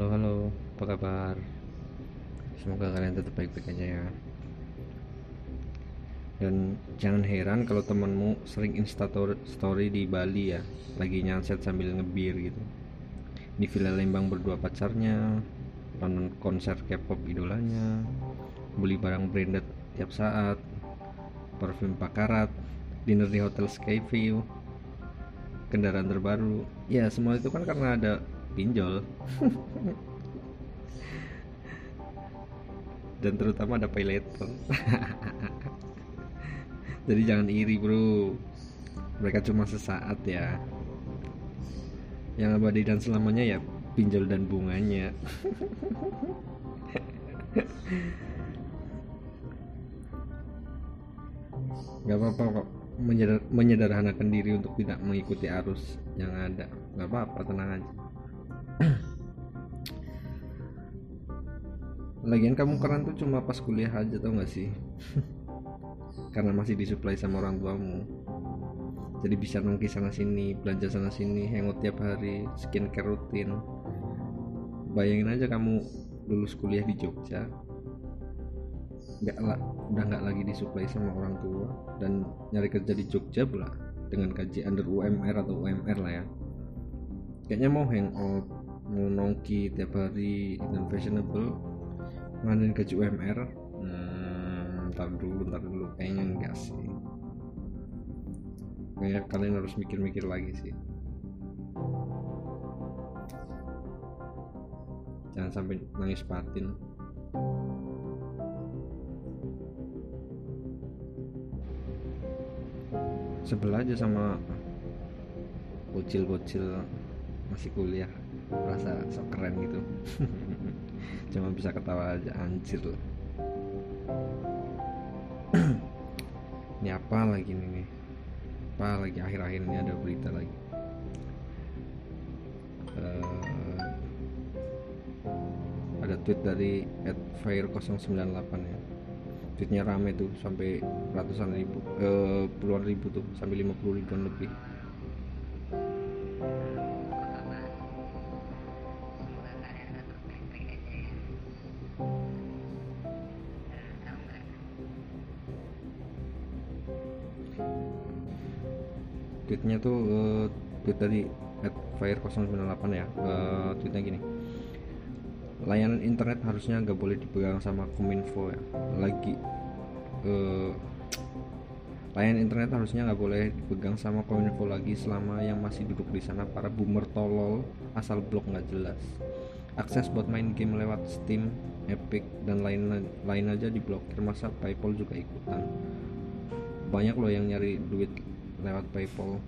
Halo halo, apa kabar? Semoga kalian tetap baik-baik aja ya. Dan jangan heran kalau temanmu sering insta story di Bali ya, lagi nyanset sambil ngebir gitu. Di Villa Lembang berdua pacarnya, nonton konser K-pop idolanya, beli barang branded tiap saat, parfum pakarat, dinner di hotel Skyview, kendaraan terbaru. Ya semua itu kan karena ada pinjol. Dan terutama ada later jadi jangan iri bro. Mereka cuma sesaat ya. Yang abadi dan selamanya ya pinjol dan bunganya. Nggak apa-apa kok. Menyederhanakan diri untuk tidak mengikuti arus yang ada. Nggak apa-apa tenang aja Lagian kamu keren tuh cuma pas kuliah aja tau gak sih? Karena masih disuplai sama orang tuamu. Jadi bisa nongki sana sini, belanja sana sini, hangout tiap hari, skincare rutin. Bayangin aja kamu lulus kuliah di Jogja nggak lah udah nggak lagi disuplai sama orang tua dan nyari kerja di Jogja pula dengan kaji under UMR atau UMR lah ya. Kayaknya mau hangout nongki tiap hari dan fashionable nganin gaji UMR hmm, ntar dulu ntar dulu. Kayaknya enggak sih? Kayaknya kalian harus mikir-mikir lagi sih. Jangan sampai nangis patin. Sebelah aja sama bocil-bocil masih kuliah rasa sok keren gitu. Cuma bisa ketawa aja anjir. Loh ini apa lagi nih apa lagi? Akhir-akhir ini ada berita lagi. Uh, ada tweet dari @fire098 ya. Tweetnya rame tuh sampai ratusan ribu uh, puluhan ribu tuh sampai 50 ribuan lebih tweetnya tuh uh, tweet tadi at fire098 ya. Uh, tweetnya gini. Layanan internet harusnya nggak boleh dipegang sama kominfo ya. Lagi uh, layanan internet harusnya nggak boleh dipegang sama kominfo lagi selama yang masih duduk di sana para boomer tolol asal blok nggak jelas. Akses buat main game lewat Steam, Epic dan lain lain aja diblokir masa PayPal juga ikutan? Banyak loh yang nyari duit lewat PayPal.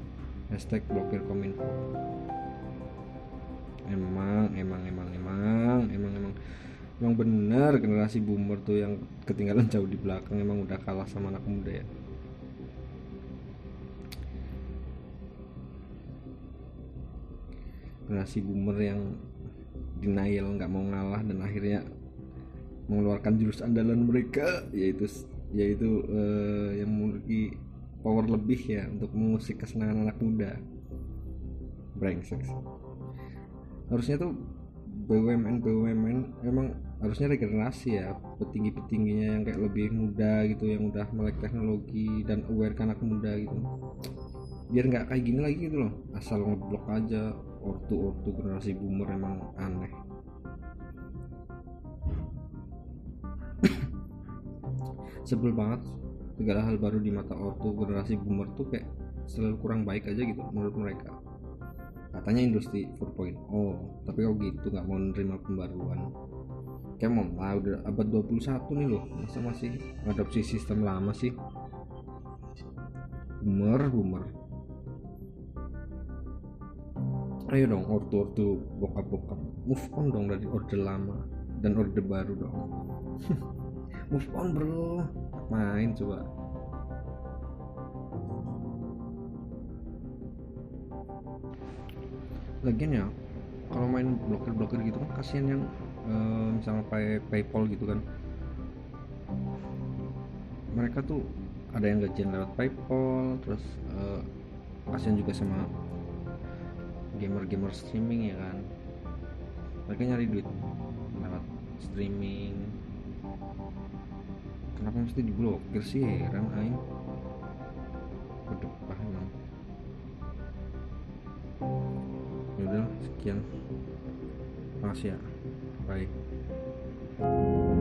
Hashtag blokir kominfo. Emang emang emang emang emang emang. Emang benar generasi boomer tuh yang ketinggalan jauh di belakang emang udah kalah sama anak muda ya. Generasi boomer yang denial nggak mau ngalah dan akhirnya mengeluarkan jurus andalan mereka yaitu yaitu uh, yang memiliki power lebih ya untuk mengusik kesenangan anak muda. Brengsek harusnya tuh BUMN BUMN emang harusnya regenerasi ya petinggi petingginya yang kayak lebih muda gitu yang udah melek teknologi dan aware ke anak muda gitu. Biar nggak kayak gini lagi gitu loh asal ngeblok aja ortu ortu generasi boomer emang aneh. Sebel banget segala hal baru di mata ortu generasi boomer tuh kayak selalu kurang baik aja gitu menurut mereka. Katanya industri 4.0 tapi kok gitu nggak mau nerima pembaruan. Kayak mau lah udah abad 21 nih loh masa masih ngadopsi sistem lama sih? Boomer boomer. Ayo dong ortu-ortu bokap-bokap move on dong dari orde lama dan orde baru dong. Move on bro main coba. Lagian ya kalau main blokir-blokir gitu kan kasihan yang uh, misalnya pay PayPal gitu kan. Mereka tuh ada yang gajian lewat PayPal terus uh, kasihan juga sama gamer-gamer streaming ya kan. Mereka nyari duit lewat streaming kenapa mesti diblokir sih heran aing? Berdepah emang yaudah sekian. Makasih ya. Bye